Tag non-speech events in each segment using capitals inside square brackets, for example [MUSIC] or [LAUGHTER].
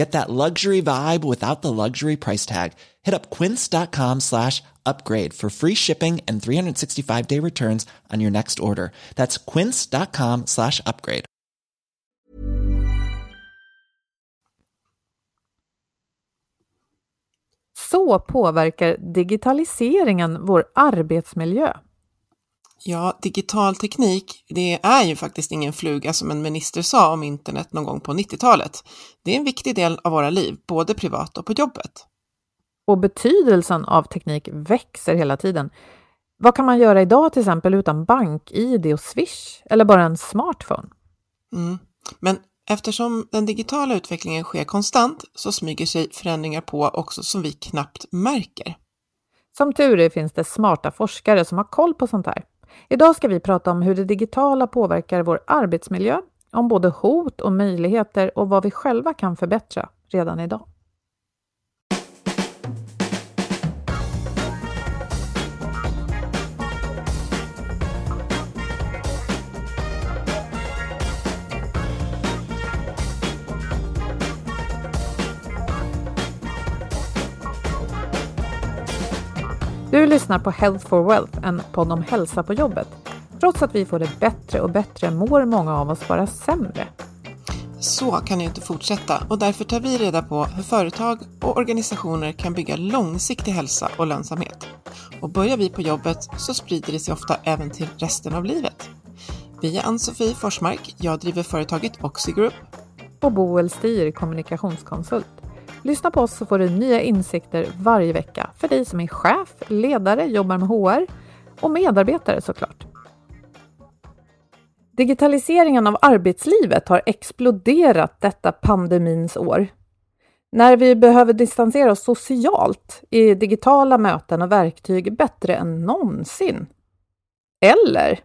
Get that luxury vibe without the luxury price tag. Hit up quince.com slash upgrade for free shipping and 365 day returns on your next order. That's quince.com slash upgrade. Så påverkar digitaliseringen vår arbetsmiljö. Ja, digital teknik, det är ju faktiskt ingen fluga som en minister sa om internet någon gång på 90-talet. Det är en viktig del av våra liv, både privat och på jobbet. Och betydelsen av teknik växer hela tiden. Vad kan man göra idag till exempel utan bank-id och Swish eller bara en smartphone? Mm. Men eftersom den digitala utvecklingen sker konstant så smyger sig förändringar på också som vi knappt märker. Som tur är finns det smarta forskare som har koll på sånt här. Idag ska vi prata om hur det digitala påverkar vår arbetsmiljö, om både hot och möjligheter och vad vi själva kan förbättra redan idag. Du lyssnar på Health for Wealth, en podd om hälsa på jobbet. Trots att vi får det bättre och bättre mår många av oss bara sämre. Så kan det inte fortsätta och därför tar vi reda på hur företag och organisationer kan bygga långsiktig hälsa och lönsamhet. Och börjar vi på jobbet så sprider det sig ofta även till resten av livet. Vi är Ann-Sofie Forsmark, jag driver företaget Oxigroup. Och Boel Stier, kommunikationskonsult. Lyssna på oss så får du nya insikter varje vecka för dig som är chef, ledare, jobbar med HR och medarbetare såklart. Digitaliseringen av arbetslivet har exploderat detta pandemins år. När vi behöver distansera oss socialt är digitala möten och verktyg bättre än någonsin. Eller?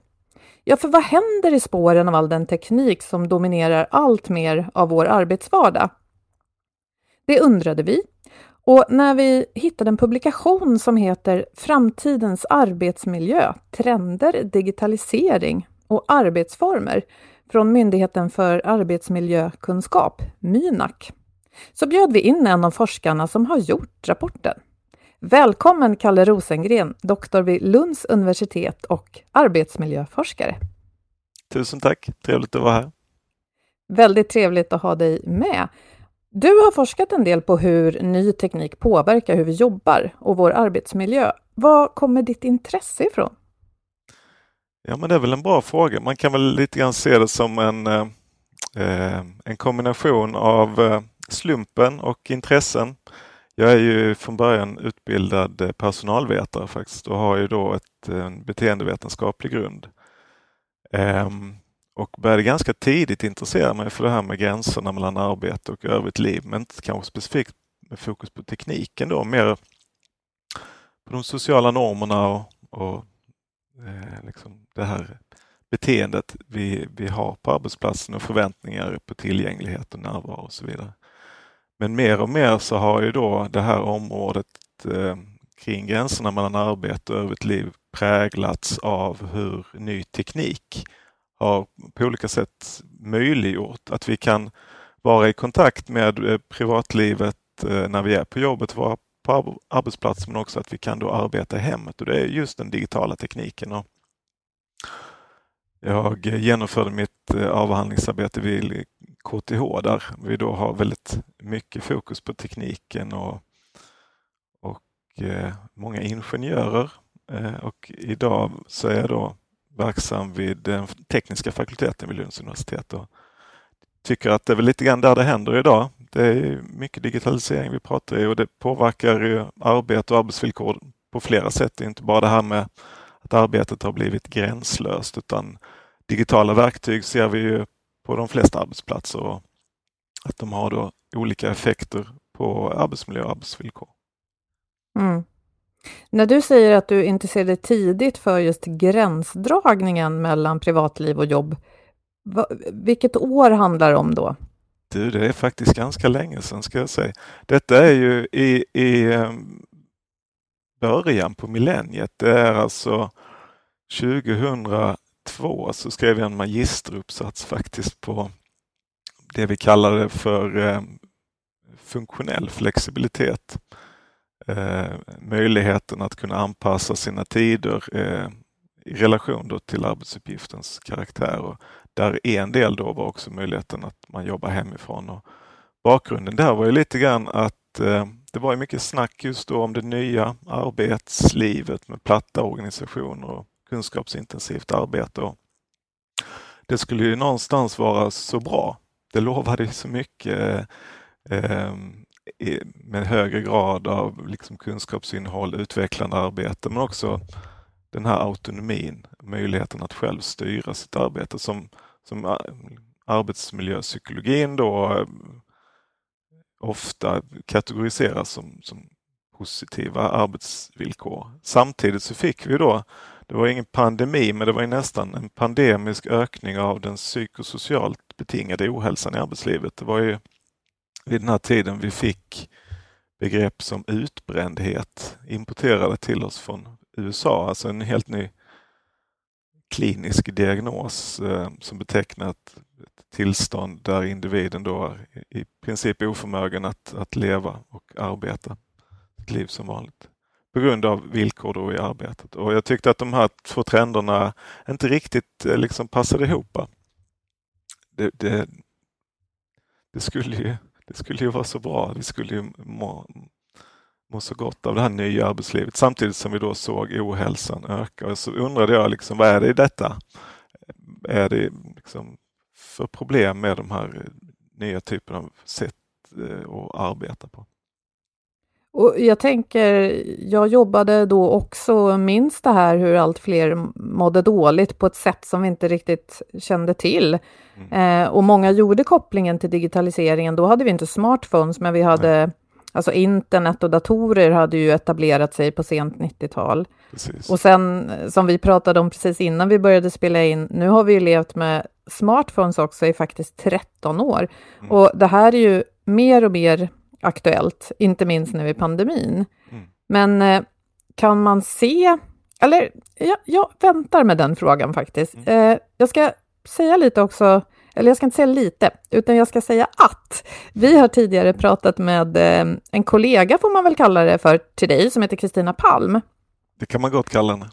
Ja, för vad händer i spåren av all den teknik som dominerar allt mer av vår arbetsvardag? Det undrade vi. Och när vi hittade en publikation som heter Framtidens arbetsmiljö, trender, digitalisering och arbetsformer från Myndigheten för arbetsmiljökunskap, Mynak, så bjöd vi in en av forskarna som har gjort rapporten. Välkommen Kalle Rosengren, doktor vid Lunds universitet och arbetsmiljöforskare. Tusen tack, trevligt att vara här. Väldigt trevligt att ha dig med. Du har forskat en del på hur ny teknik påverkar hur vi jobbar och vår arbetsmiljö. Var kommer ditt intresse ifrån? Ja, men det är väl en bra fråga. Man kan väl lite grann se det som en, eh, eh en kombination av eh, slumpen och intressen. Jag är ju från början utbildad eh, personalvetare faktiskt och har ju då ett, en beteendevetenskaplig grund. Um, och började ganska tidigt intressera mig för det här med gränserna mellan arbete och övrigt liv, men inte kanske specifikt med fokus på tekniken då, mer på de sociala normerna och, och eh, liksom det här beteendet vi, vi har på arbetsplatsen och förväntningar på tillgänglighet och närvaro och så vidare. Men mer och mer så har ju då det här området eh, kring gränserna mellan arbete och övrigt liv präglats av hur ny teknik har på olika sätt möjliggjort att vi kan vara i kontakt med eh, privatlivet eh, när vi är på jobbet, vara på arbetsplatsen, men också att vi kan då arbeta i hemmet och det är just den digitala tekniken. Och jag genomförde mitt eh, avhandlingsarbete vid KTH där vi då har väldigt mycket fokus på tekniken och, och många ingenjörer. Och idag så är jag då verksam vid den tekniska fakulteten vid Lunds universitet och tycker att det är väl lite grann där det händer idag. Det är mycket digitalisering vi pratar i och det påverkar ju arbete och arbetsvillkor på flera sätt. Det är inte bara det här med att arbetet har blivit gränslöst utan digitala verktyg ser vi ju på de flesta arbetsplatser och att de har då olika effekter på arbetsmiljö och arbetsvillkor. Mm. När du säger att du intresserade dig tidigt för just gränsdragningen mellan privatliv och jobb, vilket år handlar det om då? Du, det är faktiskt ganska länge sedan ska jag säga. Detta är ju i, i ehm, början på millenniet. Det är alltså 2002 så skrev jag en magisteruppsats faktiskt på det vi kallade för ehm, funktionell flexibilitet. Eh, möjligheten att kunna anpassa sina tider eh, i relation till arbetsuppgiftens karaktär. Och där en del då var också möjligheten att man jobbar hemifrån. Och bakgrunden där var ju lite grann att eh, det var mycket snack just då om det nya arbetslivet med platta organisationer och kunskapsintensivt arbete. Och det skulle ju någonstans vara så bra. Det lovade ju så mycket eh, eh med högre grad av liksom kunskapsinnehåll, utvecklande arbete, men också den här autonomin, möjligheten att själv styra sitt arbete som, som arbetsmiljöpsykologin då eh, ofta kategoriseras som, som positiva arbetsvillkor. Samtidigt så fick vi då, det var ingen pandemi, men det var nästan en pandemisk ökning av den psykosocialt betingade ohälsan i arbetslivet. Det var ju vid den här tiden vi fick begrepp som utbrändhet importerade till oss från USA, alltså en helt ny klinisk diagnos eh, som betecknar ett, tillstånd där individen då är i princip oförmögen att, att leva och arbeta ett liv som vanligt på grund av villkor då i arbetet. Och jag tyckte att de här två trenderna inte riktigt eh, liksom passade ihop. Det, det, det skulle ju det skulle ju vara så bra. Vi skulle ju må, må så gott av det här nya arbetslivet samtidigt som vi då såg ohälsan öka. Och så undrade jag liksom, vad är det i detta? Är det liksom för problem med de här nya typerna av sätt eh, att arbeta på? Och jag tänker, jag jobbade då också, minns det här hur allt fler mådde dåligt på ett sätt som vi inte riktigt kände till. Mm. Eh, och många gjorde kopplingen till digitaliseringen. Då hade vi inte smartphones, men vi hade Nej. Alltså internet och datorer hade ju etablerat sig på sent 90-tal. Och sen, som vi pratade om precis innan vi började spela in, nu har vi ju levt med smartphones också i faktiskt 13 år. Mm. Och det här är ju mer och mer aktuellt, inte minst nu i pandemin. Mm. Men eh, kan man se, eller jag, jag, väntar med den frågan faktiskt. Mm. Eh, jag ska säga lite också, eller jag ska inte säga lite, utan jag ska säga att vi har tidigare pratat med eh, en kollega, får man väl kalla det för, till dig, som heter Kristina Palm. Det kan man gott kalla henne.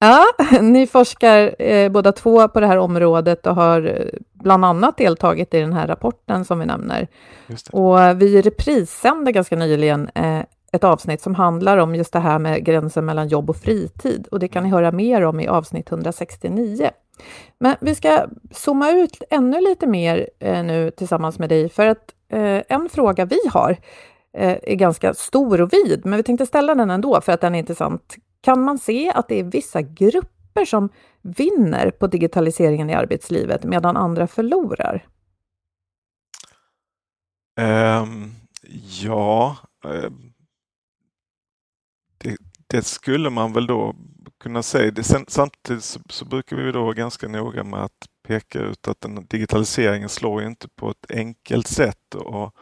Ja, [LAUGHS] ni forskar eh, båda två på det här området och har bland annat deltagit i den här rapporten som vi nämner. Och vi reprisände ganska nyligen eh, ett avsnitt som handlar om just det här med gränsen mellan jobb och fritid och det kan ni höra mer om i avsnitt 169. Men vi ska zooma ut ännu lite mer eh, nu tillsammans med dig för att eh, en fråga vi har är ganska stor och vid, men vi tänkte ställa den ändå för att den är intressant kan man se att det är vissa grupper som vinner på digitaliseringen i arbetslivet medan andra förlorar? Um, ja, eh, det, det, skulle man väl då kunna säga. Det, sen, samtidigt så, så, brukar vi då vara ganska noga med att peka ut att den digitaliseringen slår inte på ett enkelt sätt och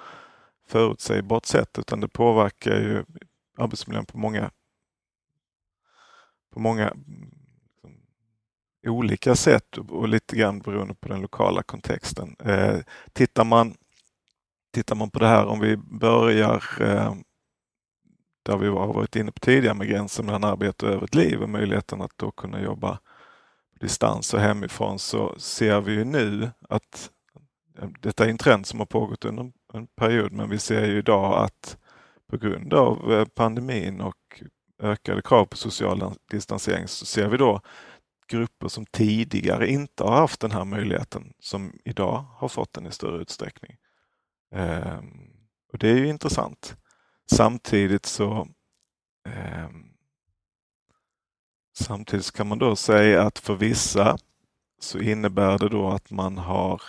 förutsägbart sätt utan det påverkar ju arbetsmiljön på många på många olika sätt och lite grann beroende på den lokala kontexten. Eh, tittar, man, tittar man på det här om vi börjar eh, där vi har varit inne på tidigare med gränsen mellan arbete och övrigt liv och möjligheten att då kunna jobba på distans och hemifrån så ser vi ju nu att eh, detta är en trend som har pågått under en period men vi ser ju idag att på grund av eh, pandemin och ökade krav på social distansering så ser vi då grupper som tidigare inte har haft den här möjligheten som idag har fått den i större utsträckning. Ehm, och Det är ju intressant. Samtidigt så ehm, Samtidigt kan man då säga att för vissa så innebär det då att man har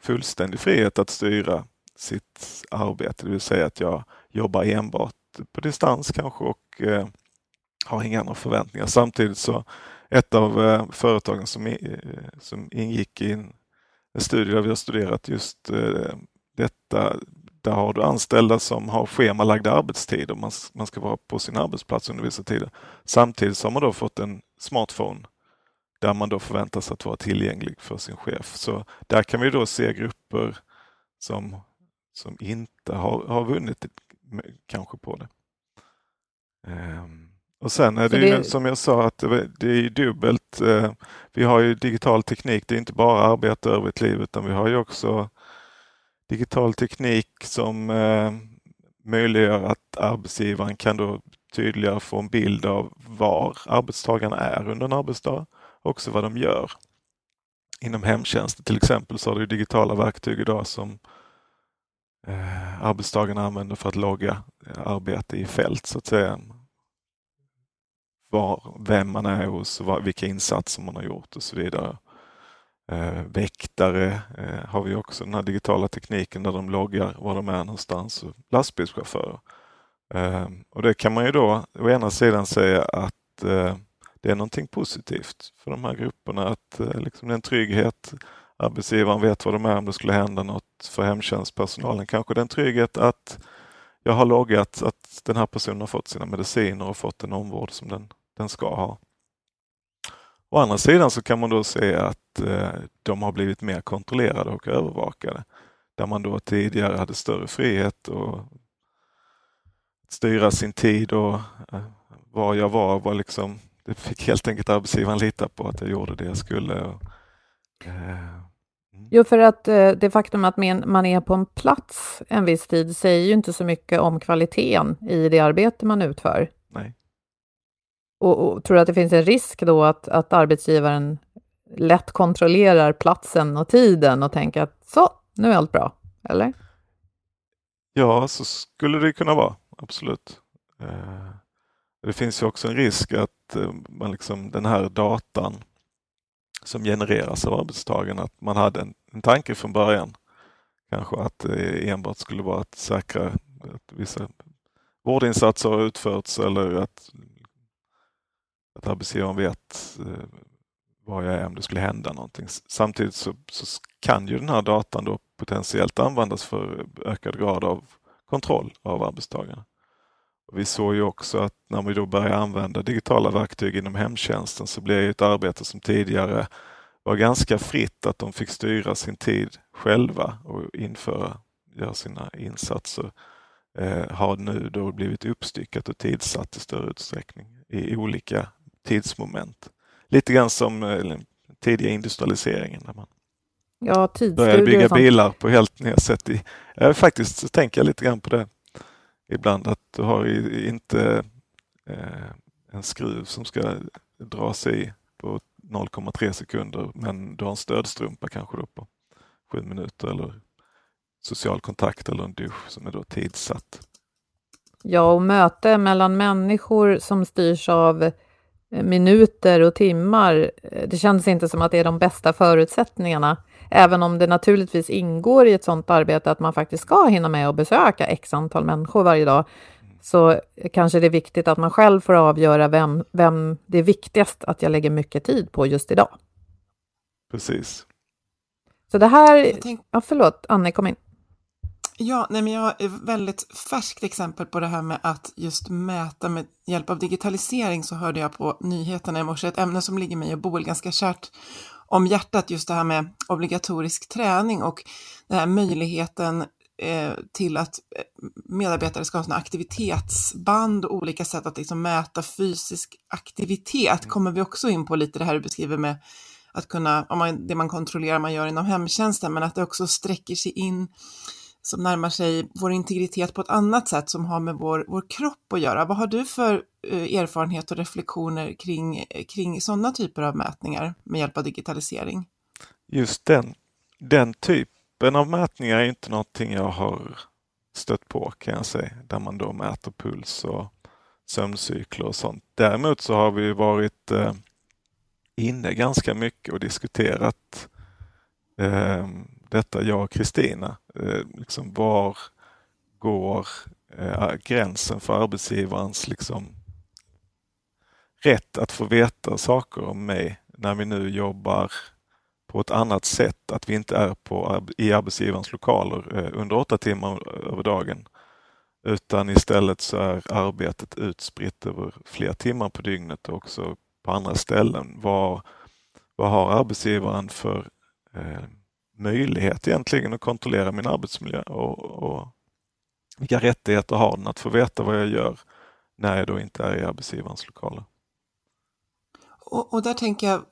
fullständig frihet att styra sitt arbete, det vill säga att jag jobbar enbart på distans kanske och eh, har inga andra förväntningar. Samtidigt så ett av eh, företagen som, eh, som ingick i en, studie där vi har studerat just eh, detta där har du anställda som har schemalagda arbetstider. Man, man ska vara på sin arbetsplats under vissa tider. Samtidigt så har man då fått en smartphone där man då förväntas att vara tillgänglig för sin chef. Så där kan vi då se grupper som, som inte har, har vunnit kanske på det. Um, och sen är det, det, ju som jag sa att det är dubbelt. Uh, vi har ju digital teknik, det är inte bara arbete över ett liv utan vi har ju också digital teknik som eh, möjliggör att arbetsgivaren kan då tydligare få en bild av var arbetstagarna är under en arbetsdag, också vad de gör. Inom hemtjänsten till exempel så har du digitala verktyg idag som eh, arbetstagarna använder för att logga eh, arbete i fält så att säga. Var, vem man är hos, vad, vilka insatser man har gjort och så vidare. Eh, väktare eh, har vi också den här digitala tekniken där de loggar var de är någonstans. och Lastbilschaufförer. Eh, och det kan man ju då å ena sidan säga att eh, det är någonting positivt för de här grupperna. Att eh, liksom det är en trygghet. Arbetsgivaren vet vad de är om det skulle hända något. För hemtjänstpersonalen kanske det är en trygghet att jag har loggat att den här personen har fått sina mediciner och fått den omvård som den, den ska ha. Å andra sidan så kan man då se att eh, de har blivit mer kontrollerade och övervakade. Där man då tidigare hade större frihet att styra sin tid och eh, var jag var, var liksom, det fick helt enkelt arbetsgivaren lita på att jag gjorde det jag skulle. Eh, mm. Jo, för att det faktum att man är på en plats en viss tid säger ju inte så mycket om kvaliteten i det arbete man utför. Nej. Och, och, tror du att det finns en risk då att, att arbetsgivaren lätt kontrollerar platsen och tiden och tänker att så, nu är allt bra, eller? Ja, så skulle det kunna vara, absolut. Eh, det finns ju också en risk att eh, man liksom, den här datan som genereras av arbetstagaren, att man hade en, en tanke från början. Kanske att det enbart skulle vara att säkra att vissa vårdinsatser har utförts eller att att arbetsgivaren vet eh, var jag är om det skulle hända någonting. Samtidigt så, så, kan ju den här datan då potentiellt användas för ökad grad av kontroll av arbetstagarna. Och vi såg ju också att när vi då börjar använda digitala verktyg inom hemtjänsten så blev ett arbete som tidigare var ganska fritt, att de fick styra sin tid själva och införa, göra sina insatser, eh, har nu då blivit uppstyckat och tidsatt i större utsträckning i olika tidsmoment. Lite grann som eh, tidiga industrialiseringen. När man ja, började bygga bilar på helt nya sätt. I, jag faktiskt så tänker jag lite grann på det ibland att du har inte eh, en skruv som ska dras i på 0,3 sekunder men du har en stödstrumpa kanske då på sju minuter eller social kontakt eller en dusch som är då tidsatt. Ja, och möte mellan människor som styrs av minuter och timmar. Det känns inte som att det är de bästa förutsättningarna, även om det naturligtvis ingår i ett sådant arbete att man faktiskt ska hinna med att besöka x antal människor varje dag, så kanske det är viktigt att man själv får avgöra vem, vem det är viktigast att jag lägger mycket tid på just idag. Precis. Så det här... Tänk... Ja, förlåt, Anne, kom in. Ja, nej men jag har ett väldigt färskt exempel på det här med att just mäta. Med hjälp av digitalisering så hörde jag på nyheterna i morse ett ämne som ligger mig och Boel ganska kärt om hjärtat, just det här med obligatorisk träning och den här möjligheten eh, till att eh, medarbetare ska ha sådana aktivitetsband och olika sätt att liksom mäta fysisk aktivitet. Kommer vi också in på lite det här du beskriver med att kunna, om man, det man kontrollerar man gör inom hemtjänsten, men att det också sträcker sig in som närmar sig vår integritet på ett annat sätt som har med vår, vår kropp att göra. Vad har du för eh, erfarenhet och reflektioner kring, eh, kring sådana typer av mätningar med hjälp av digitalisering? Just den, den typen av mätningar är inte någonting jag har stött på kan jag säga, där man då mäter puls och sömncykler och sånt. Däremot så har vi varit eh, inne ganska mycket och diskuterat eh, detta, jag och Kristina. Eh, liksom var går eh, gränsen för arbetsgivarens liksom, rätt att få veta saker om mig när vi nu jobbar på ett annat sätt, att vi inte är på, i arbetsgivarens lokaler eh, under åtta timmar över dagen. Utan istället så är arbetet utspritt över fler timmar på dygnet och också på andra ställen. Vad, vad har arbetsgivaren för eh, möjlighet egentligen att kontrollera min arbetsmiljö och, och vilka rättigheter har den att få veta vad jag gör när jag då inte är i arbetsgivarens lokaler. Och, och där tänker jag,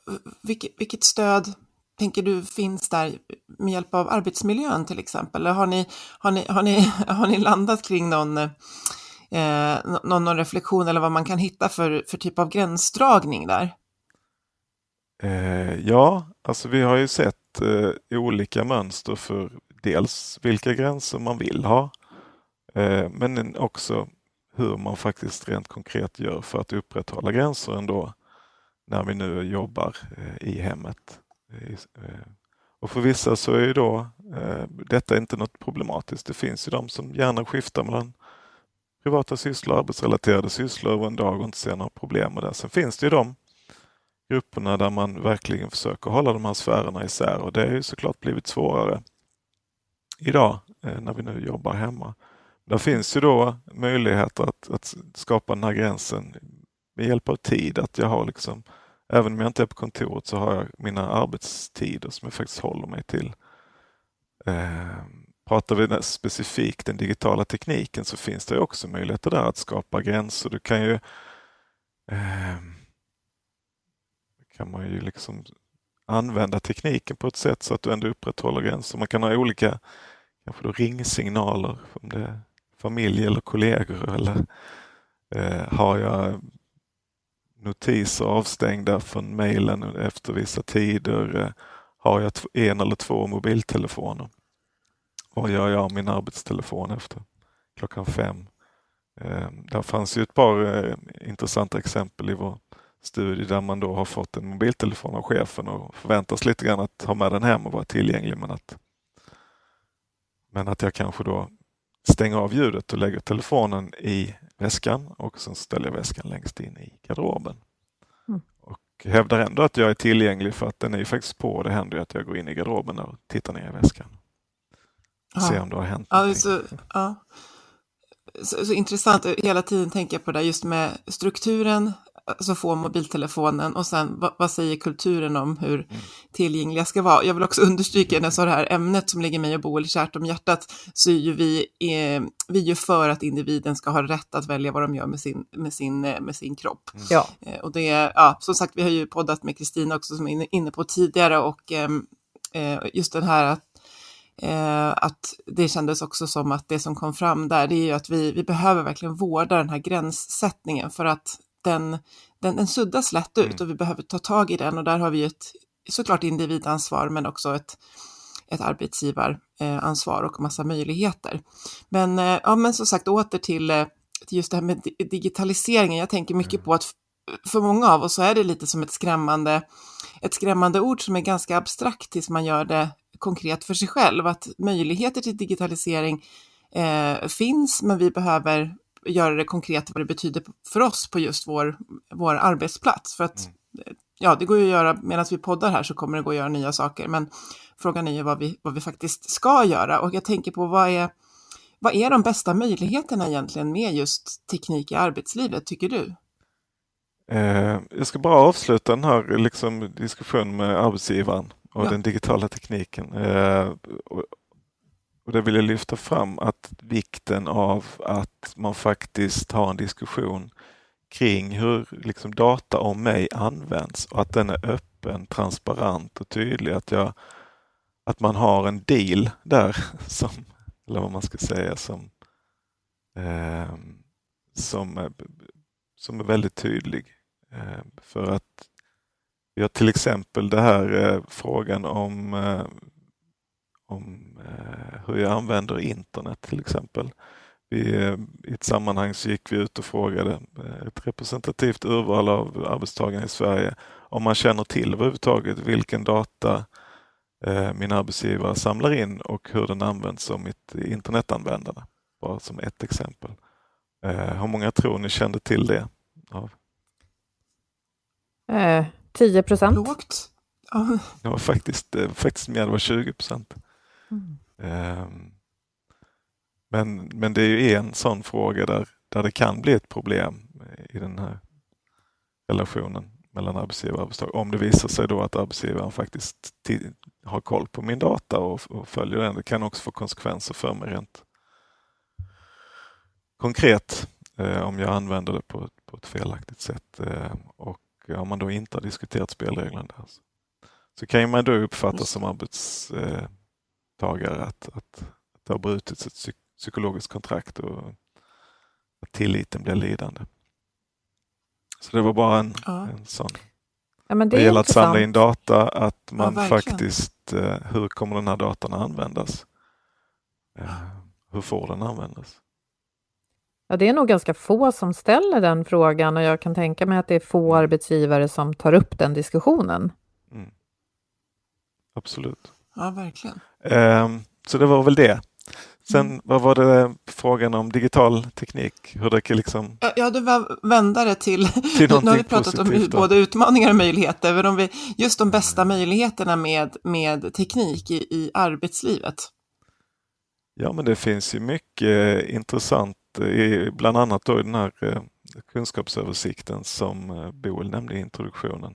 vilket, vilket, stöd tänker du finns där med hjälp av arbetsmiljön till exempel? Har ni, har ni, har ni, [LAUGHS] har ni landat kring någon, eh, någon, någon reflektion eller vad man kan hitta för, för typ av gränsdragning där? Eh, ja, alltså vi har ju sett eh, olika mönster för dels vilka gränser man vill ha, eh, men också hur man faktiskt rent konkret gör för att upprätthålla gränser ändå när vi nu jobbar eh, i hemmet. Eh, eh, och för vissa så är ju då eh, detta inte något problematiskt. Det finns ju de som gärna skiftar mellan privata sysslor och arbetsrelaterade sysslor över en dag och inte ser några problem med det. Sen finns det ju de grupperna där man verkligen försöker hålla de här sfärerna isär och det har ju såklart blivit svårare idag eh, när vi nu jobbar hemma. Där finns ju då möjligheter att, att skapa den här gränsen med hjälp av tid. Att jag har liksom, även om jag inte är på kontoret så har jag mina arbetstider som jag faktiskt håller mig till. Eh, pratar vi specifikt den digitala tekniken så finns det också möjligheter där att skapa gränser. Du kan ju eh, kan man ju liksom använda tekniken på ett sätt så att du ändå upprätthåller gränser. Man kan ha olika kanske då ringsignaler, om det är familj eller kollegor eller eh, har jag notiser avstängda från mejlen efter vissa tider? Eh, har jag en eller två mobiltelefoner? Vad gör jag av min arbetstelefon efter klockan fem? Eh, där fanns ju ett par eh, intressanta exempel i vår studie där man då har fått en mobiltelefon av chefen och förväntas lite grann att ha med den hem och vara tillgänglig men att, men att jag kanske då stänger av ljudet och lägger telefonen i väskan och sen ställer jag väskan längst in i garderoben. Mm. Och hävdar ändå att jag är tillgänglig för att den är ju faktiskt på det händer ju att jag går in i garderoben och tittar ner i väskan. Ja. Se om det har hänt ja, så, ja. Så, så, intressant, hela tiden tänker jag på det där just med strukturen, alltså få mobiltelefonen och sen vad, vad, säger kulturen om hur mm. tillgängliga ska vara. Jag vill också understryka när jag sa det här ämnet som ligger mig och Boel kärt om hjärtat så är ju vi, eh, vi är ju för att individen ska ha rätt att välja vad de gör med sin, med sin, eh, med sin kropp. Mm. Ja. Eh, och det, ja, som sagt, vi har ju poddat med Kristina också som är inne på tidigare och ehm, eh, just den här att Eh, att det kändes också som att det som kom fram där, det är ju att vi, vi behöver verkligen vårda den här gränssättningen för att den, den, den suddas lätt ut mm. och vi behöver ta tag i den och där har vi ett såklart individansvar men också ett, ett arbetsgivaransvar och massa möjligheter. Men, eh, ja, men som sagt åter till, eh, till just det här med digitaliseringen. Jag tänker mycket mm. på att för många av oss så är det lite som ett skrämmande, ett skrämmande ord som är ganska abstrakt tills man gör det konkret för sig själv. Att möjligheter till digitalisering eh, finns, men vi behöver göra det konkret vad det betyder för oss på just vår, vår arbetsplats. För att mm. ja, det går ju att göra, medan vi poddar här så kommer det gå att göra nya saker, men frågan är ju vad vi, vad vi faktiskt ska göra. Och jag tänker på vad är, Vad är de bästa möjligheterna egentligen med just teknik i arbetslivet, tycker du? Eh, jag ska bara avsluta den här liksom, diskussionen med arbetsgivaren och Ja. den digitala tekniken. Eh, och, och det vill jag lyfta fram att vikten av att man faktiskt har en diskussion kring hur liksom, data om mig används och att den är öppen, transparent och tydlig. Att, jag, att man har en deal där, [LAUGHS] som, eller vad man ska säga, som, eh, som, är, som är väldigt tydlig. Eh, för att vi har till exempel det här eh, frågan om, eh, om eh, hur jag använder internet till exempel. Vi, eh, I ett sammanhang så gick vi ut och frågade eh, ett representativt urval av arbetstagarna i Sverige om man känner till överhuvudtaget vilken data eh, min arbetsgivare samlar in och hur den används som mitt internetanvändare. Bara som ett exempel. Eh, hur många tror ni kände till det? Av Eh, 10 procent. Lågt? Ja, Det var faktiskt, faktiskt mer, det var 20 procent. Mm. Men, men det är ju en sån fråga där, där det kan bli ett problem i den här relationen mellan arbetsgivare och arbetstagare. Om det visar sig då att arbetsgivaren faktiskt ti- har koll på min data och, och följer den. Det kan också få konsekvenser för mig rent konkret eh, om jag använder det på, ett- på ett felaktigt sätt. Eh, och om man då inte har diskuterat spelreglerna där. Så, så kan man då uppfatta som arbetstagare att, att, att det har brutits ett psyk- psykologiskt kontrakt och att tilliten blir lidande. Så det var bara en, Ja. en sån. Ja, det Det gäller att samla in data, att man verkligen. faktiskt, eh, hur kommer den här datan att användas? Eh, Hur får den användas? Ja, det är nog ganska få som ställer den frågan och jag kan tänka mig att det är få arbetsgivare som tar upp den diskussionen. Mm. Absolut. Ja verkligen. Ehm, Så det var väl det. Sen Mm. vad var det frågan om digital teknik? Hur det liksom... Ja, du var vändare till, [LAUGHS] Till nu har vi pratat om då. både utmaningar och möjligheter, men om vi, just de bästa möjligheterna med, med teknik i, i arbetslivet. Ja, men det finns ju mycket intressant, i, bland annat då i den här eh, kunskapsöversikten som eh, Boel nämnde i introduktionen.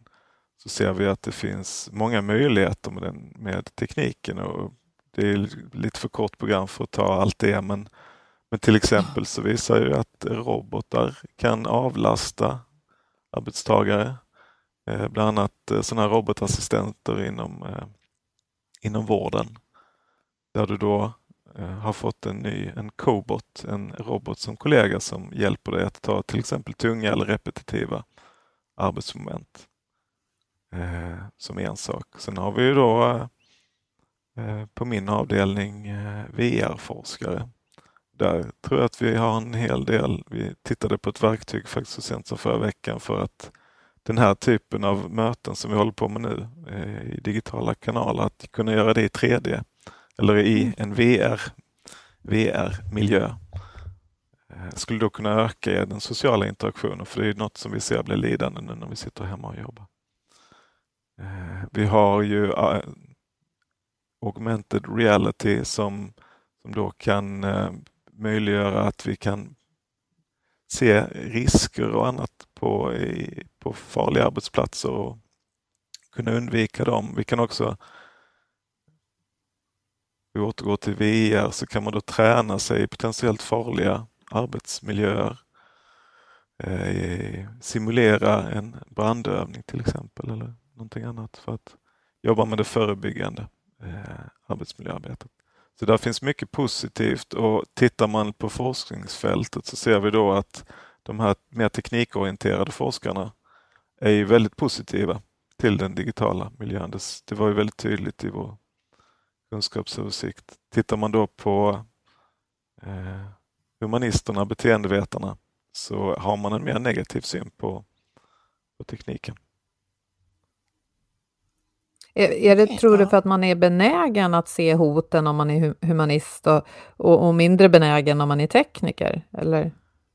Så ser vi att det finns många möjligheter med, den, med tekniken och det är lite för kort program för att ta allt det, men, men till exempel så visar ju att robotar kan avlasta arbetstagare. Eh, bland annat eh, sådana här robotassistenter inom, eh, inom vården. Där du då eh, har fått en ny, en cobot, en robot som kollega som hjälper dig att ta till exempel tunga eller repetitiva arbetsmoment. Eh, som en sak. Sen har vi ju då eh, på min avdelning eh, VR-forskare. Där tror jag att vi har en hel del. Vi tittade på ett verktyg faktiskt så sent som förra veckan för att den här typen av möten som vi håller på med nu i digitala kanaler, att kunna göra det i 3D eller i en VR, VR-miljö skulle då kunna öka den sociala interaktionen för det är något som vi ser blir lidande nu när vi sitter hemma och jobbar. Eh, vi har ju eh, augmented reality som, som då kan eh, möjliggöra att vi kan se risker och annat på, i, på farliga arbetsplatser och kunna undvika dem. Vi kan också vi återgår till VR så kan man då träna sig i potentiellt farliga arbetsmiljöer. Eh, simulera en brandövning till exempel eller någonting annat för att jobba med det förebyggande eh, arbetsmiljöarbetet. Så där finns mycket positivt och tittar man på forskningsfältet så ser vi då att de här mer teknikorienterade forskarna är ju väldigt positiva till den digitala miljön. Det, var ju väldigt tydligt i vår kunskapsöversikt. Tittar man då på eh, humanisterna, beteendevetarna, så har man en mer negativ syn på, på tekniken. Är, är det, tror du, för att man är benägen att se hoten om man är hu- humanist och, och, och mindre benägen om man är tekniker? Eller?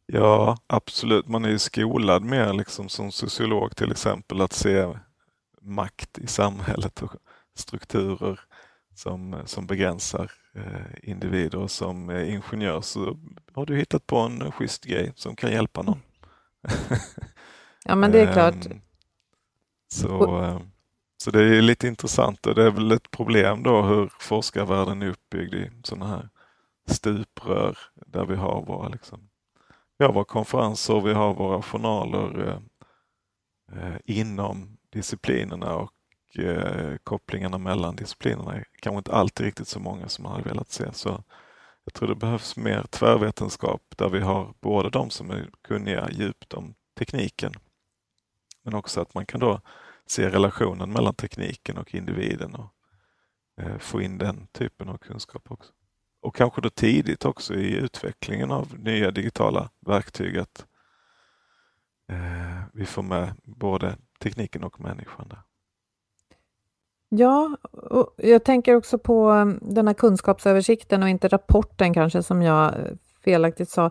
Ja, absolut. Man är ju skolad mer liksom som sociolog till exempel att se makt i samhället och strukturer som, som begränsar eh, individer och som eh, ingenjör så har du hittat på en schysst grej som kan hjälpa någon. ja men det är klart. [LAUGHS] Ehm, så, eh, så det är lite intressant och det är väl ett problem då hur forskarvärlden är uppbyggd i sådana här stuprör där vi har våra, liksom, vi har våra konferenser, vi har våra journaler eh, eh, inom disciplinerna och eh, kopplingarna mellan disciplinerna är kanske inte alltid riktigt så många som man hade velat se. Så jag tror det behövs mer tvärvetenskap där vi har både de som är kunniga djupt om tekniken men också att man kan då se relationen mellan tekniken och individen och eh, få in den typen av kunskap också. Och kanske då tidigt också i utvecklingen av nya digitala verktyg att eh, vi får med både tekniken och människan där. Ja, och jag tänker också på mm, den här kunskapsöversikten och inte rapporten kanske som jag eh, felaktigt sa.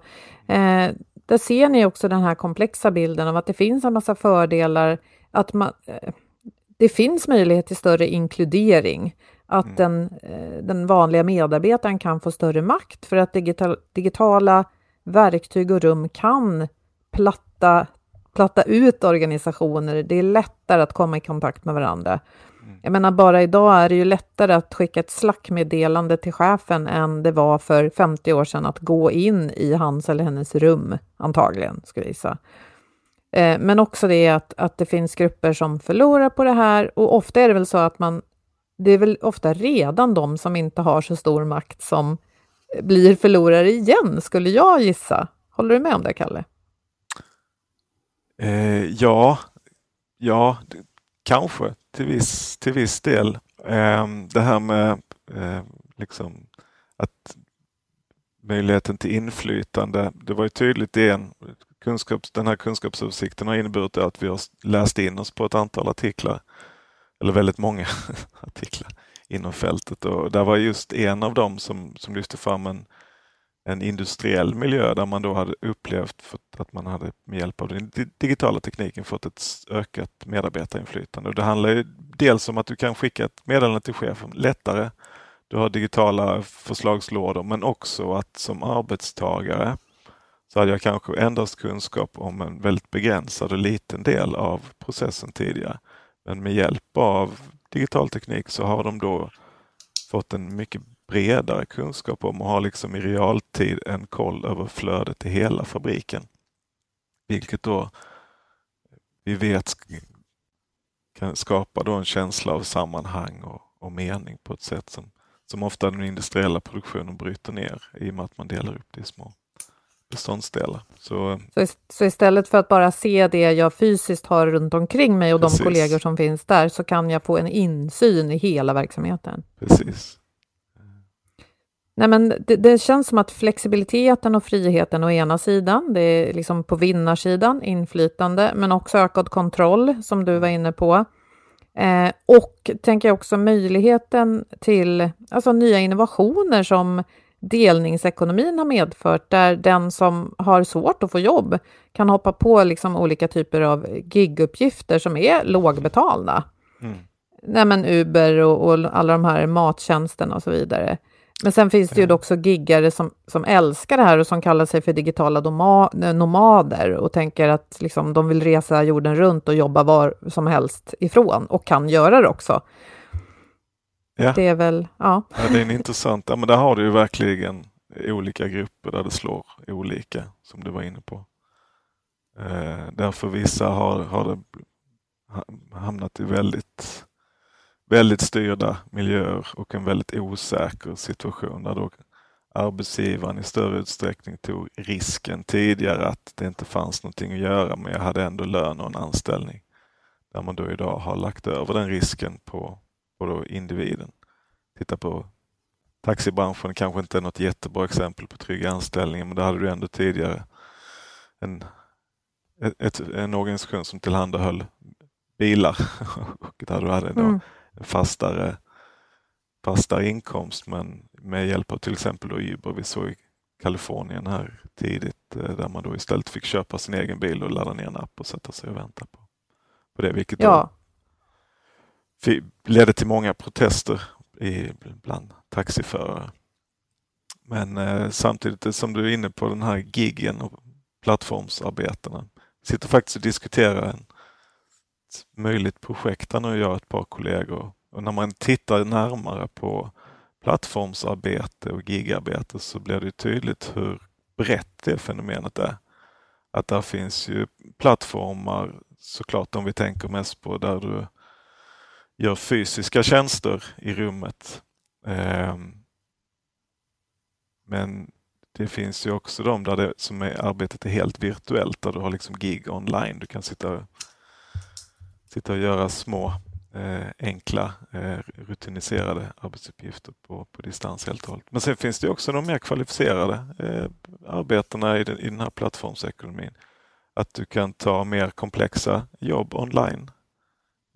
Eh, där ser ni också den här komplexa bilden av att det finns en massa fördelar, att man, eh, det finns möjlighet till större inkludering, att mm. den, eh, den vanliga medarbetaren kan få större makt för att digital, digitala verktyg och rum kan platta, platta ut organisationer. Det är lättare att komma i kontakt med varandra. Mm. Jag menar, bara idag är det ju lättare att skicka ett slackmeddelande till chefen än det var för 50 år sedan att gå in i hans eller hennes rum, antagligen, skulle jag gissa. Eh, men också det att, att det finns grupper som förlorar på det här och ofta är det väl så att man, det är väl ofta redan de som inte har så stor makt som blir förlorare igen, skulle jag gissa. Håller du med om det, Kalle? Eh, ja, ja, kanske till viss, till viss del. Eh, det här med eh, liksom att möjligheten till inflytande. Det var ju tydligt i en kunskaps, den här kunskapsöversikten har inneburit att vi har läst in oss på ett antal artiklar, eller väldigt många [LAUGHS] artiklar inom fältet och där var just en av dem som, som lyfte fram en en industriell miljö där man då hade upplevt att man hade med hjälp av den digitala tekniken fått ett ökat medarbetarinflytande. Och det handlar ju dels om att du kan skicka ett meddelande till chefen lättare. Du har digitala förslagslådor men också att som arbetstagare så hade jag kanske endast kunskap om en väldigt begränsad och liten del av processen tidigare. Men med hjälp av digital teknik så har de då fått en mycket bredare kunskap om och har liksom i realtid en koll över flödet i hela fabriken. Vilket då vi vet kan skapa då en känsla av sammanhang och, och mening på ett sätt som, som ofta den industriella produktionen bryter ner i och med att man delar upp det i små beståndsdelar. Så, så, så, istället för att bara se det jag fysiskt har runt omkring mig och precis. de kollegor som finns där, så kan jag få en insyn i hela verksamheten? Precis. Nej, men det, det, känns som att flexibiliteten och friheten å ena sidan, det är liksom på vinnarsidan, inflytande, men också ökad kontroll som du var inne på. Eh, och tänker jag också möjligheten till alltså, nya innovationer som delningsekonomin har medfört, där den som har svårt att få jobb kan hoppa på liksom olika typer av giguppgifter som är lågbetalda. Mm. Nej, men Uber och, och alla de här mattjänsterna och så vidare. Men sen finns det ju också giggare som, som älskar det här och som kallar sig för digitala nomader och tänker att liksom, de vill resa jorden runt och jobba var som helst ifrån och kan göra det också. Ja. Det är väl, ja. ja det är en intressant, ja men där har du ju verkligen olika grupper där det slår olika, som du var inne på. Eh, därför vissa har, har det hamnat i väldigt väldigt styrda miljöer och en väldigt osäker situation där då arbetsgivaren i större utsträckning tog risken tidigare att det inte fanns någonting att göra men jag hade ändå lön och en anställning. Där man då idag har lagt över den risken på, på individen. Titta på taxibranschen, kanske inte är något jättebra exempel på trygga anställningar men där hade du ändå tidigare en, ett, en organisation som tillhandahöll bilar [LAUGHS] och där du hade då mm fastare, fastare inkomst men med hjälp av till exempel då Uber. Vi såg i Kalifornien här tidigt eh, där man då istället fick köpa sin egen bil och ladda ner en app och sätta sig och vänta på, på det. Vilket ja ledde till många protester i, bland taxiförare. Men eh, samtidigt som du är inne på den här giggen och plattformsarbetena. Sitter faktiskt och diskuterar en, ett möjligt projekt där nu jag och ett par kollegor. Och när man tittar närmare på plattformsarbete och gigarbete så blir det tydligt hur brett det fenomenet är. Att där finns ju plattformar, såklart om vi tänker mest på där du gör fysiska tjänster i rummet. Ehm, men det finns ju också de där det, som är, arbetet är helt virtuellt, där du har liksom gig online. Du kan sitta, sitta och göra små eh, enkla, eh, rutiniserade arbetsuppgifter på, på distans helt och hållet. Men sen finns det också de mer kvalificerade eh, arbetena i den, i den här plattformsekonomin. Att du kan ta mer komplexa jobb online.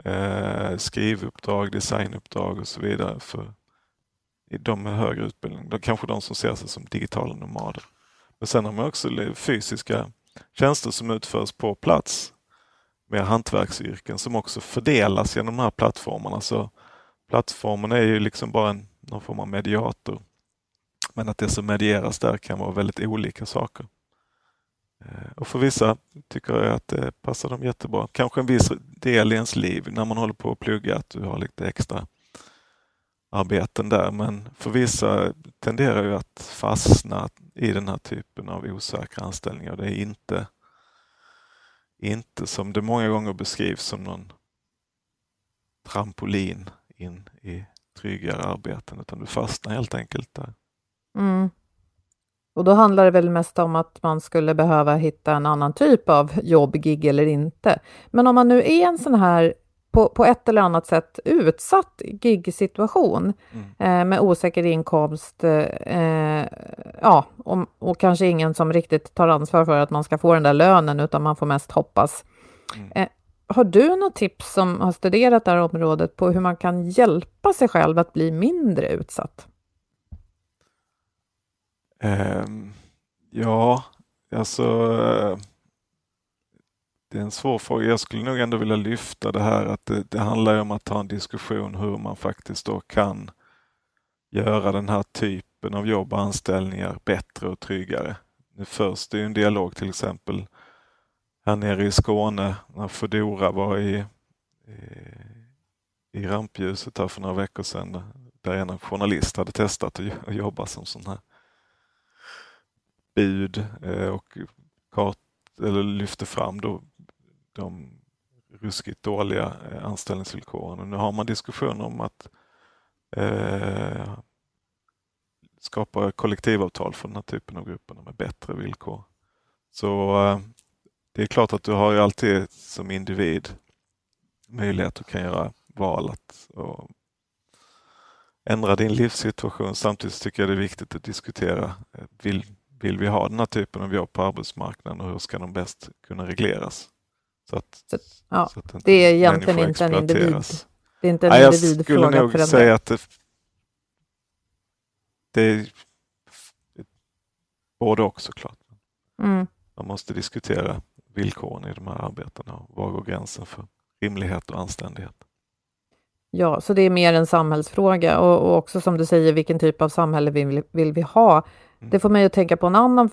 Eh, skrivuppdrag, designuppdrag och så vidare för de med högre utbildning. De, kanske de som ser sig som digitala nomader. Men sen har man också fysiska tjänster som utförs på plats med hantverksyrken som också fördelas genom de här plattformarna. Så plattformen är ju liksom bara en, någon form av mediator. Men att det som medieras där kan vara väldigt olika saker. Eh, och för vissa tycker jag att det passar dem jättebra. Kanske en viss del i ens liv när man håller på att plugga, att du har lite extra arbeten där. Men för vissa tenderar ju att fastna i den här typen av osäkra anställningar. Det är inte inte som det många gånger beskrivs som någon trampolin in i tryggare arbeten, utan du fastnar helt enkelt där. Mm. Och då handlar det väl mest om att man skulle behöva hitta en annan typ av jobb, gig eller inte. Men om man nu är en sån här på, på ett eller annat sätt utsatt gig-situation mm. eh, med osäker inkomst eh, ja, och, och, kanske ingen som riktigt tar ansvar för att man ska få den där lönen utan man får mest hoppas. Mm. Eh, har du något tips som har studerat det här området på hur man kan hjälpa sig själv att bli mindre utsatt? Ehm, ja, alltså eh, det är en svår fråga. Jag skulle nog ändå vilja lyfta det här att det, det handlar om att ta en diskussion hur man faktiskt då kan göra den här typen av jobb och anställningar bättre och tryggare. Nu förs det en dialog till exempel här nere i Skåne när Foodora var i, i, i rampljuset här för några veckor sedan där en journalist hade testat att jobba som sån här bud eh, och kart, eller lyfte fram då de ruskigt dåliga eh, anställningsvillkoren. Och nu har man diskussioner om att eh, skapa kollektivavtal för den här typen av grupper med bättre villkor. Så eh, det är klart att du har ju alltid som individ möjlighet att kan göra val att och ändra din livssituation. Samtidigt tycker jag det är viktigt att diskutera, eh, vill, vill vi ha den här typen av jobb på arbetsmarknaden och hur ska de bäst kunna regleras? Så att, så, ja, så att det är egentligen inte en individ. Det är inte en Nej, jag skulle nog säga att det, det är både och såklart. Mm. Man måste diskutera villkoren i de här arbetena och var går gränsen för rimlighet och anständighet. Ja, så det är mer en samhällsfråga och, och också som du säger, vilken typ av samhälle vill, vill vi ha? Det får mig att tänka på en annan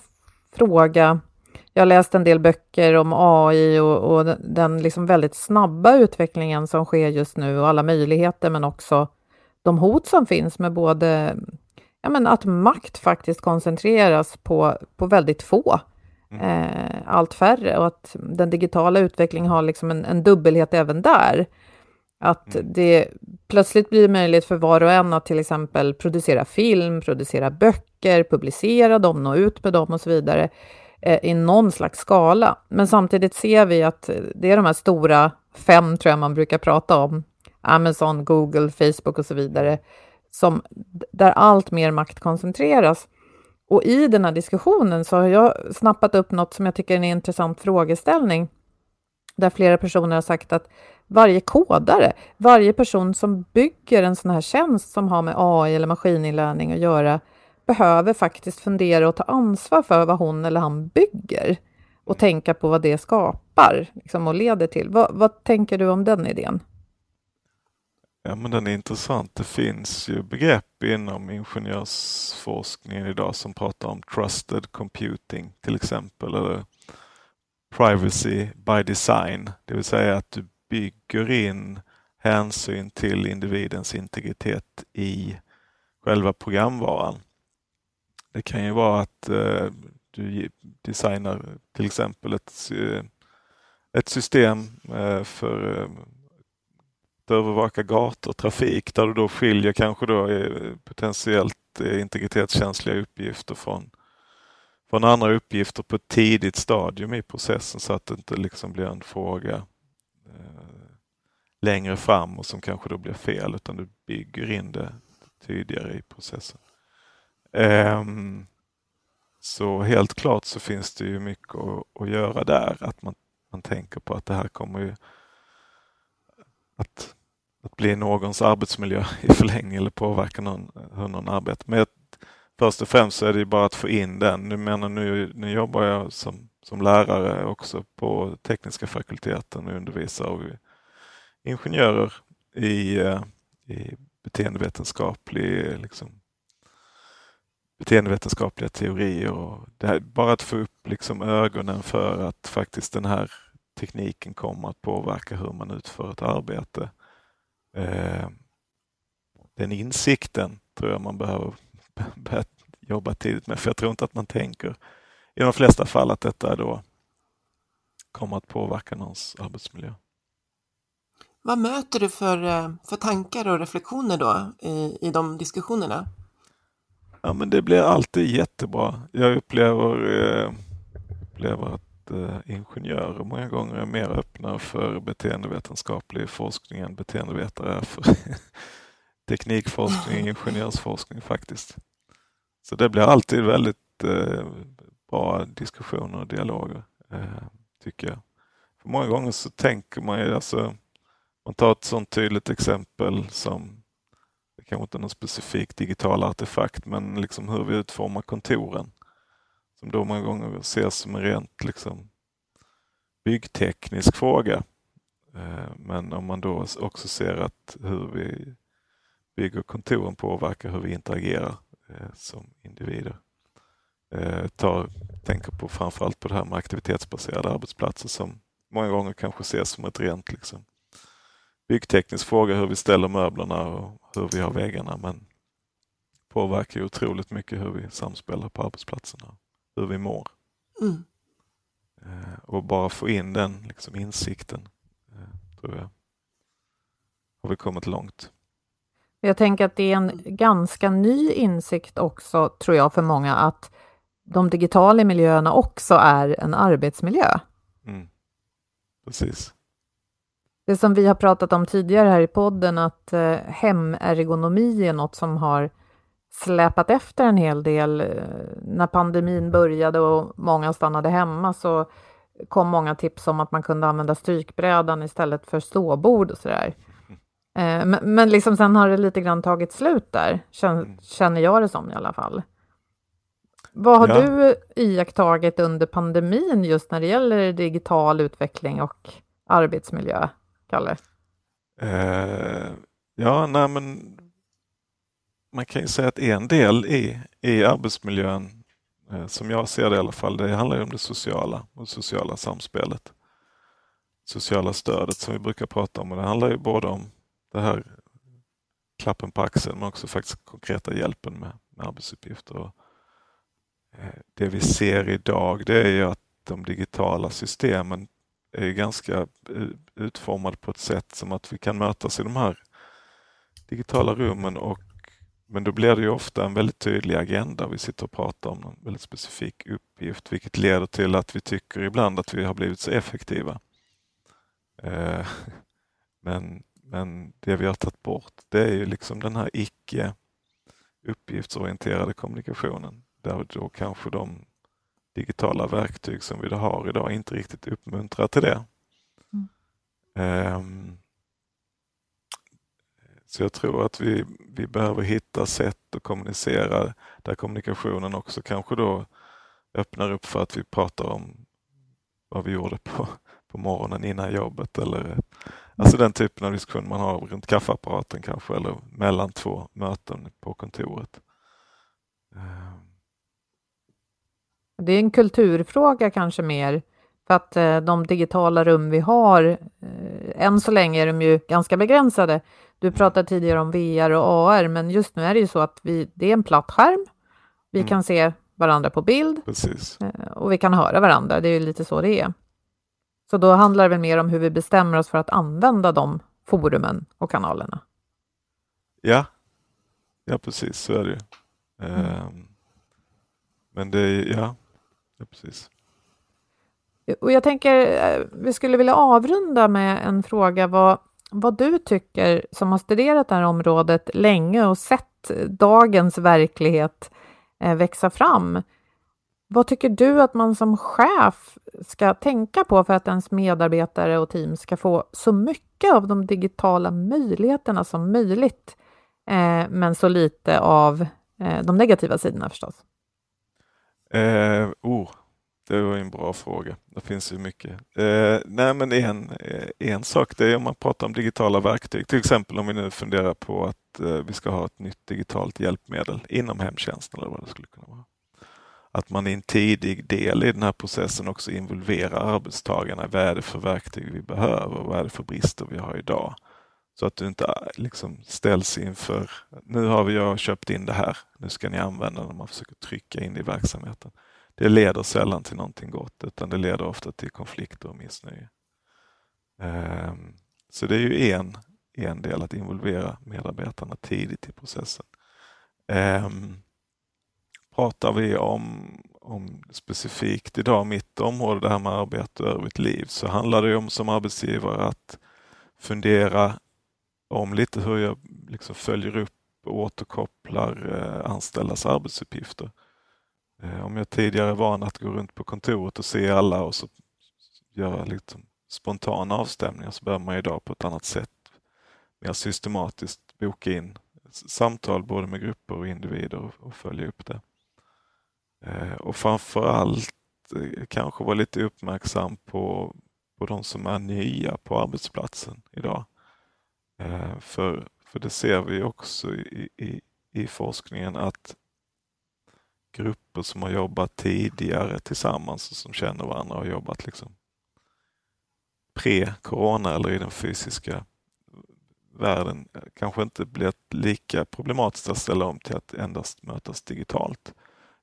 fråga jag har läst en del böcker om AI och, och den liksom väldigt snabba utvecklingen som sker just nu och alla möjligheter, men också de hot som finns med både ja, men att makt faktiskt koncentreras på, på väldigt få, mm. eh, allt färre, och att den digitala utvecklingen har liksom en, en dubbelhet även där. Att mm. det plötsligt blir möjligt för var och en att till exempel producera film, producera böcker, publicera dem, nå ut med dem och så vidare. Eh, i någon slags skala. Men samtidigt ser vi att det är de här stora fem, tror jag man brukar prata om, Amazon, Google, Facebook och så vidare, som, där allt mer makt koncentreras. Och i den här diskussionen så har jag snappat upp något som jag tycker är en intressant frågeställning, där flera personer har sagt att varje kodare, varje person som bygger en sån här tjänst som har med AI eller maskininlärning att göra, behöver faktiskt fundera och ta ansvar för vad hon eller han bygger och tänka på vad det skapar liksom, och leder till. Vad, vad tänker du om den idén? Ja, men den är intressant. Det finns ju begrepp inom ingenjörsforskningen idag som pratar om trusted computing till exempel, eller privacy by design, det vill säga att du bygger in hänsyn till individens integritet i själva programvaran. Det kan ju vara att eh, du designar till exempel ett, ett system eh, för eh, att övervaka gator, och trafik, där du då skiljer kanske då eh, potentiellt eh, integritetskänsliga uppgifter från, från andra uppgifter på ett tidigt stadium i processen så att det inte liksom blir en fråga längre fram och som kanske då blir fel utan du bygger in det tidigare i processen. Um, så helt klart så finns det ju mycket att, att, göra där, att man, man tänker på att det här kommer ju att, att bli någons arbetsmiljö i förlängningen eller påverka någon, hur någon arbetar. Men först och främst så är det ju bara att få in den. Nu, menar, nu, nu jobbar jag som, som lärare också på tekniska fakulteten och undervisar och ingenjörer i, eh, i beteendevetenskaplig liksom, beteendevetenskapliga teorier. Och det här, bara att få upp liksom ögonen för att faktiskt den här tekniken kommer att påverka hur man utför ett arbete. Eh, den insikten tror jag man behöver [LAUGHS] börja jobba tidigt med, för jag tror inte att man tänker i de flesta fall att detta då kommer att påverka någons arbetsmiljö. Vad möter du för, eh, för tankar och reflektioner då i, i de diskussionerna? Ja, men det blir alltid jättebra. Jag upplever, eh, upplever att eh, ingenjörer många gånger är mer öppna för beteendevetenskaplig forskning än beteendevetare är för [LAUGHS] teknikforskning, [LAUGHS] ingenjörsforskning faktiskt. Så det blir alltid väldigt eh, bra diskussioner och dialoger, eh, tycker jag. För många gånger så tänker man ju, alltså, man tar ett sånt tydligt exempel som, det kanske inte är någon specifik digital artefakt, men liksom hur vi utformar kontoren. Som då många gånger ses som en rent liksom, byggteknisk fråga. Eh, men om man då också ser att hur vi bygger kontoren påverkar hur vi interagerar eh, som individer. Eh, tar, tänker på framförallt på det här med aktivitetsbaserade arbetsplatser som många gånger kanske ses som ett rent liksom, byggteknisk fråga hur vi ställer möblerna och hur vi har väggarna men påverkar ju otroligt mycket hur vi samspelar på arbetsplatserna, hur vi mår. Mm. Eh, och bara få in den liksom, insikten, eh, tror jag, har vi kommit långt. Jag tänker att det är en ganska ny insikt också, tror jag, för många, att de digitala miljöerna också är en arbetsmiljö. Mm. Precis det som vi har pratat om tidigare här i podden, att eh, hemergonomi är något som har släpat efter en hel del. Eh, när pandemin började och många stannade hemma så kom många tips om att man kunde använda strykbrädan istället för ståbord och sådär. Eh, men, men liksom sen har det lite grann tagit slut där, mm. känner jag det som i alla fall. Vad har ja. du iakttagit under pandemin just när det gäller digital utveckling och arbetsmiljö? Kalle? Eh, ja, nej men man kan ju säga att en del i, i arbetsmiljön, eh, som jag ser det i alla fall, det handlar om det sociala och sociala samspelet. Sociala stödet som vi brukar prata om och det handlar ju både om det här klappen på axeln men också faktiskt konkreta hjälpen med, med arbetsuppgifter. Och, eh, det vi ser idag det är ju att de digitala systemen är ganska eh, utformad på ett sätt som att vi kan mötas i de här digitala rummen och men då blir det ju ofta en väldigt tydlig agenda. Vi sitter och pratar om en väldigt specifik uppgift, vilket leder till att vi tycker ibland att vi har blivit så effektiva. Eh, [LAUGHS] men, men det vi har tagit bort, det är ju liksom den här icke uppgiftsorienterade kommunikationen, där då kanske de digitala verktyg som vi har idag inte riktigt uppmuntrar till det. Mm. Um, så jag tror att vi, vi behöver hitta sätt att kommunicera där kommunikationen också kanske då öppnar upp för att vi pratar om vad vi gjorde på, på morgonen innan jobbet eller Alltså den typen av diskussion man har runt kaffeapparaten kanske eller mellan två möten på kontoret. Det är en kulturfråga kanske mer, för att eh, de digitala rum vi har, eh, än så länge är de ju ganska begränsade. Du pratade tidigare om VR och AR, men just nu är det ju så att vi, det är en platt skärm. Vi Mm. kan se varandra på bild Precis. eh, och vi kan höra varandra. Det är ju lite så det är. Så då handlar det väl mer om hur vi bestämmer oss för att använda de forumen och kanalerna. Ja, ja precis så är det ju. Ehm, Men det är, ja, ja precis. Och jag tänker, eh, vi skulle vilja avrunda med en fråga vad, vad du tycker som har studerat det här området länge och sett dagens verklighet eh, växa fram. Vad tycker du att man som chef ska tänka på för att ens medarbetare och team ska få så mycket av de digitala möjligheterna som möjligt, eh, men så lite av de negativa sidorna förstås? Eh, oh, det var en bra fråga. Det finns ju mycket. Eh, nej, men en, eh, en sak det är om man pratar om digitala verktyg. Till exempel om vi nu funderar på att eh, vi ska ha ett nytt digitalt hjälpmedel inom hemtjänsten eller vad det skulle kunna vara. Att man i en tidig del i den här processen också involverar arbetstagarna. Vad är det för verktyg vi behöver? Vad är det för brister vi har idag? Så att du inte äh, liksom ställs inför, nu har vi jag köpt in det här, nu ska ni använda det. Man försöker trycka in det i verksamheten. Det leder sällan till någonting gott utan det leder ofta till konflikter och missnöje. Ehm, så det är ju en, en del att involvera medarbetarna tidigt i processen. Ehm, pratar vi om, om specifikt idag mitt område, det här med arbete och övrigt liv, så handlar det om som arbetsgivare att fundera om lite hur jag liksom följer upp och återkopplar eh, anställdas arbetsuppgifter. Eh, om jag tidigare är van att gå runt på kontoret och se alla och så göra liksom spontana avstämningar så behöver man idag på ett annat sätt mer systematiskt boka in samtal både med grupper och individer och, och följa upp det. Eh, och framförallt eh, kanske vara lite uppmärksam på, på de som är nya på arbetsplatsen idag. Eh, för, för det ser vi också i, i, i forskningen att grupper som har jobbat tidigare tillsammans och som känner varandra har jobbat liksom pre-corona eller i den fysiska världen kanske inte blir lika problematiskt att ställa om till att endast mötas digitalt.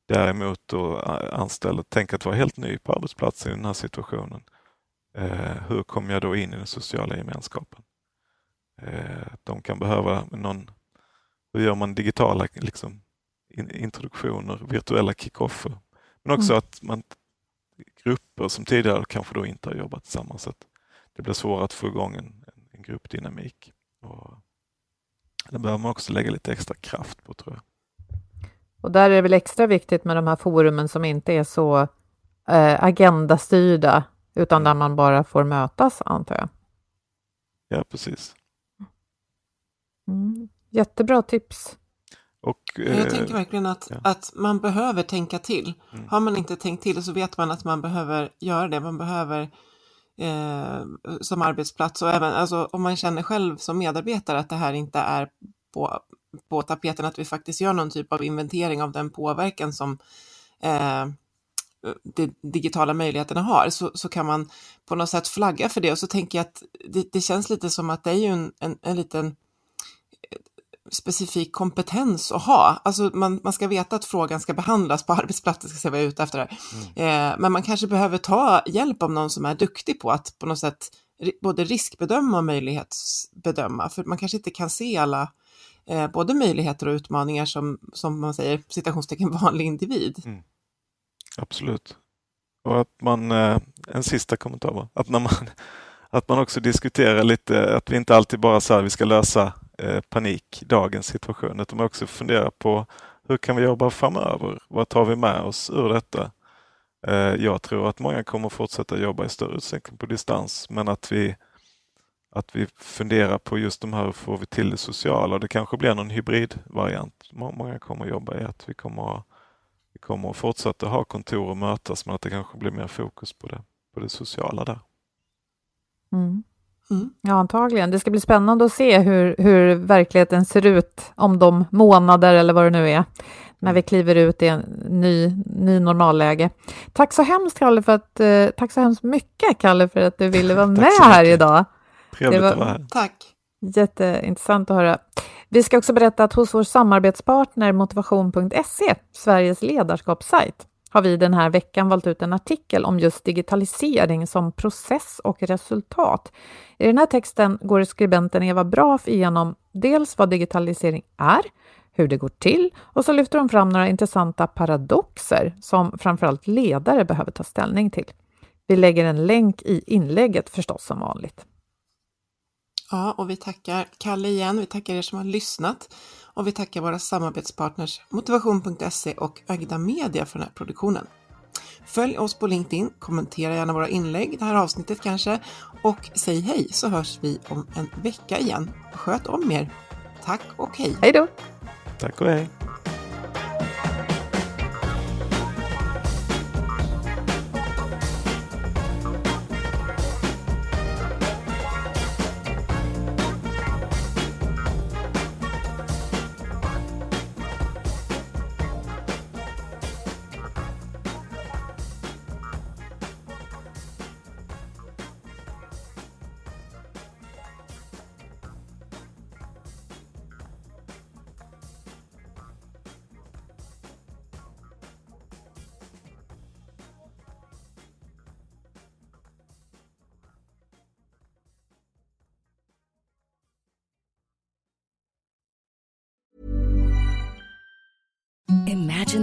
Däremot då anställda, tänk att vara helt ny på arbetsplatsen i den här situationen. Eh, hur kommer jag då in i den sociala gemenskapen? Eh, de kan behöva någon, hur gör man digitala liksom, in, introduktioner, virtuella kickoffer. Men också att man grupper som tidigare kanske då inte har jobbat tillsammans. Att det blir svårare att få igång en, en gruppdynamik. Och det behöver man också lägga lite extra kraft på tror jag. Och där är det väl extra viktigt med de här forumen som inte är så eh, agendastyrda, utan där man bara får mötas, antar jag. Ja, precis. Mm. Jättebra tips. Och, Jag eh, tänker verkligen att, ja. att man behöver tänka till. Mm. Har man inte tänkt till så vet man att man behöver göra det. Man behöver eh, som arbetsplats och även alltså, om man känner själv som medarbetare att det här inte är på, på tapeten, att vi faktiskt gör någon typ av inventering av den påverkan som eh, de digitala möjligheterna har, så, så kan man på något sätt flagga för det. Och så tänker jag att det, det känns lite som att det är ju en, en, en liten specifik kompetens att ha. Alltså man, man ska veta att frågan ska behandlas på [LAUGHS] arbetsplatsen, ska se vad jag är ute efter här. Eh, men man kanske behöver ta hjälp av någon som är duktig på att på något sätt både riskbedöma och möjlighetsbedöma, för man kanske inte kan se alla eh, både möjligheter och utmaningar som, som man säger, citationstecken [LAUGHS] vanlig individ. Absolut. Och att man, eh, en sista kommentar bara, att, när man, [LAUGHS] att man också diskuterar lite, att vi inte alltid bara säger vi ska lösa eh, panik, dagens situation, utan man också funderar på hur kan vi jobba framöver? Vad tar vi med oss ur detta? Eh, jag tror att många kommer fortsätta jobba i större utsträckning på distans, men att vi, att vi funderar på just de här, hur får vi till det sociala? Det kanske blir någon hybridvariant. Många kommer jobba i att vi kommer vi kommer fortsätta ha kontor och mötas men att det kanske blir mer fokus på det, på det sociala där. Mm. Mm. Ja, antagligen. Det ska bli spännande att se hur, hur verkligheten ser ut om de månader eller vad det nu är, när vi kliver ut i en ny, ny normalläge. Tack så hemskt, Kalle, för att, eh, tack så hemskt mycket, Kalle, för att du ville vara [LAUGHS] med här idag. Trevligt var, att vara här. Tack. Jätteintressant att höra. Vi ska också berätta att hos vår samarbetspartner motivation.se, Sveriges ledarskapssajt, har vi den här veckan valt ut en artikel om just digitalisering som process och resultat. I den här texten går skribenten Eva Braf igenom dels vad digitalisering är, hur det går till och så lyfter hon fram några intressanta paradoxer som framförallt ledare behöver ta ställning till. Vi lägger en länk i inlägget förstås som vanligt. Ja, och vi tackar Kalle igen. Vi tackar er som har lyssnat och vi tackar våra samarbetspartners Motivation.se och Agda Media för den här produktionen. Följ oss på LinkedIn, kommentera gärna våra inlägg, det här avsnittet kanske, och säg hej så hörs vi om en vecka igen. Sköt om er. Tack och hej! Hej då! Tack och hej!